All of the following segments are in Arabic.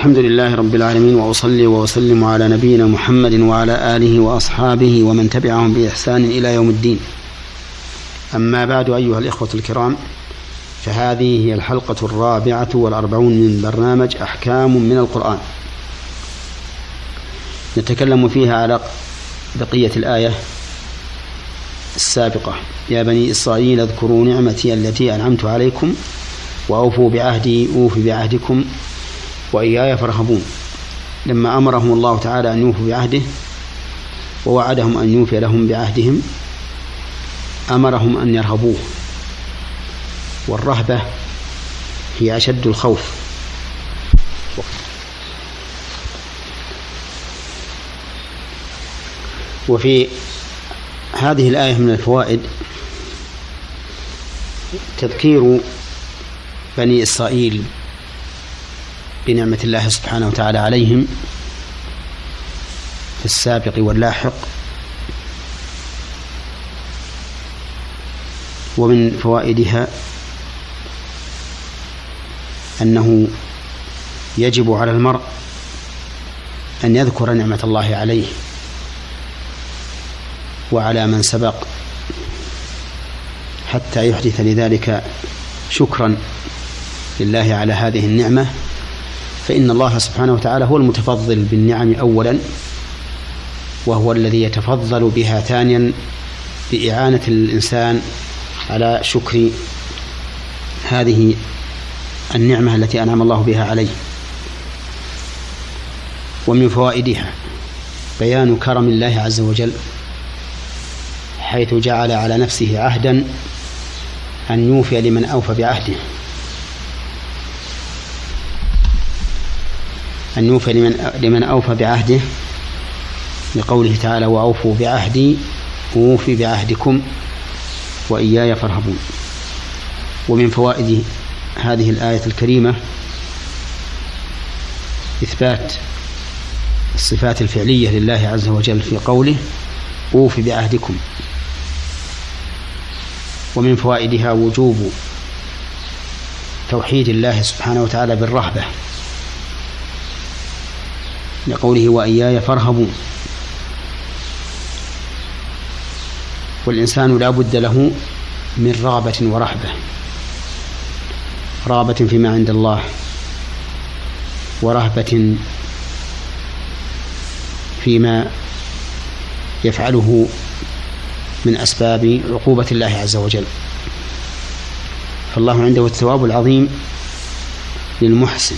الحمد لله رب العالمين وأصلي وأسلم على نبينا محمد وعلى آله وأصحابه ومن تبعهم بإحسان إلى يوم الدين. أما بعد أيها الإخوة الكرام فهذه هي الحلقة الرابعة والأربعون من برنامج أحكام من القرآن. نتكلم فيها على بقية الآية السابقة يا بني إسرائيل اذكروا نعمتي التي أنعمت عليكم وأوفوا بعهدي اوف بعهدكم وإياي فارهبون. لما أمرهم الله تعالى أن يوفوا بعهده ووعدهم أن يوفي لهم بعهدهم أمرهم أن يرهبوه. والرهبة هي أشد الخوف. وفي هذه الآية من الفوائد تذكير بني إسرائيل بنعمة الله سبحانه وتعالى عليهم في السابق واللاحق. ومن فوائدها أنه يجب على المرء أن يذكر نعمة الله عليه وعلى من سبق حتى يحدث لذلك شكرا لله على هذه النعمة. فإن الله سبحانه وتعالى هو المتفضل بالنعم أولا وهو الذي يتفضل بها ثانيا بإعانة الإنسان على شكر هذه النعمة التي أنعم الله بها عليه. ومن فوائدها بيان كرم الله عز وجل حيث جعل على نفسه عهدا أن يوفي لمن أوفى بعهده. أن يوفي لمن لمن أوفى بعهده لقوله تعالى وأوفوا بعهدي أوفي بعهدكم وإياي فارهبون. ومن فوائد هذه الآية الكريمة إثبات الصفات الفعلية لله عز وجل في قوله أوف بعهدكم. ومن فوائدها وجوب توحيد الله سبحانه وتعالى بالرهبة. لقوله وإياي فارهبون. والإنسان لا بد له من رغبة ورهبة. رغبة فيما عند الله ورهبة فيما يفعله من أسباب عقوبة الله عز وجل. فالله عنده الثواب العظيم للمحسن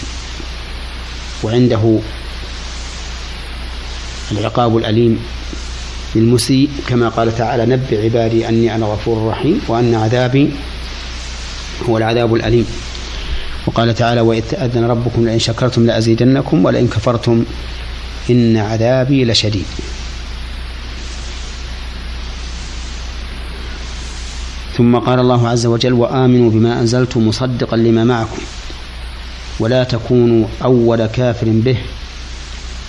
وعنده العقاب الأليم للمسيء كما قال تعالى نبئ عبادي أني أنا غفور رحيم وأن عذابي هو العذاب الأليم. وقال تعالى وإذ تأذن ربكم لئن شكرتم لأزيدنكم ولئن كفرتم إن عذابي لشديد. ثم قال الله عز وجل وآمنوا بما أنزلت مصدقا لما معكم ولا تكونوا أول كافر به.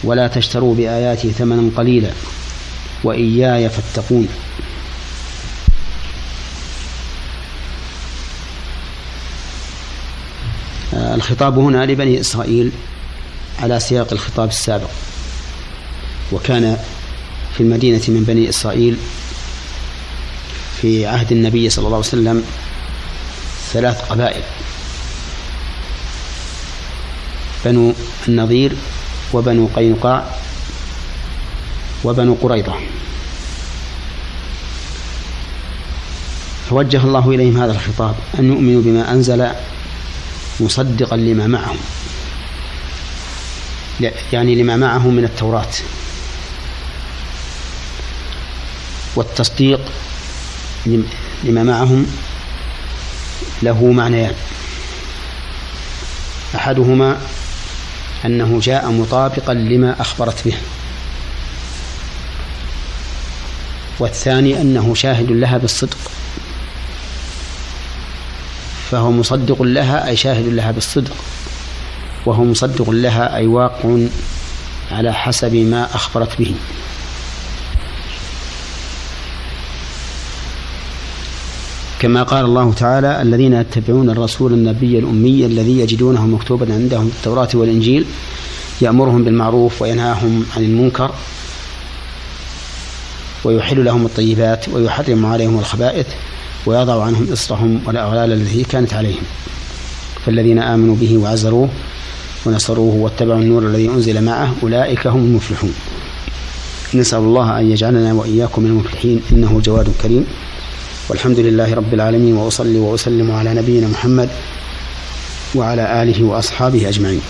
ولا تشتروا بآياتي ثمنا قليلا وإياي فاتقون. آه، الخطاب هنا لبني إسرائيل على سياق الخطاب السابق وكان في المدينة من بني إسرائيل في عهد النبي صلى الله عليه وسلم ثلاث قبائل بنو النظير وبنو قينقاع وبنو قريظة فوجه الله إليهم هذا الخطاب أن يؤمنوا بما أنزل مصدقا لما معهم. يعني لما معهم من التوراة. والتصديق لما معهم له معنيان. أحدهما أنه جاء مطابقا لما أخبرت به. والثاني أنه شاهد لها بالصدق. فهو مصدق لها أي شاهد لها بالصدق. وهو مصدق لها أي واقع على حسب ما أخبرت به. كما قال الله تعالى الذين يتبعون الرسول النبي الأمي الذي يجدونه مكتوبا عندهم في التوراة والإنجيل يأمرهم بالمعروف وينهاهم عن المنكر ويحل لهم الطيبات ويحرم عليهم الخبائث ويضع عنهم إصرهم والأغلال التي كانت عليهم. فالذين آمنوا به وعزروه ونصروه واتبعوا النور الذي أنزل معه أولئك هم المفلحون. نسأل الله أن يجعلنا وإياكم من المفلحين إنه جواد كريم. والحمد لله رب العالمين وأصلي وأسلم على نبينا محمد وعلى آله وأصحابه أجمعين.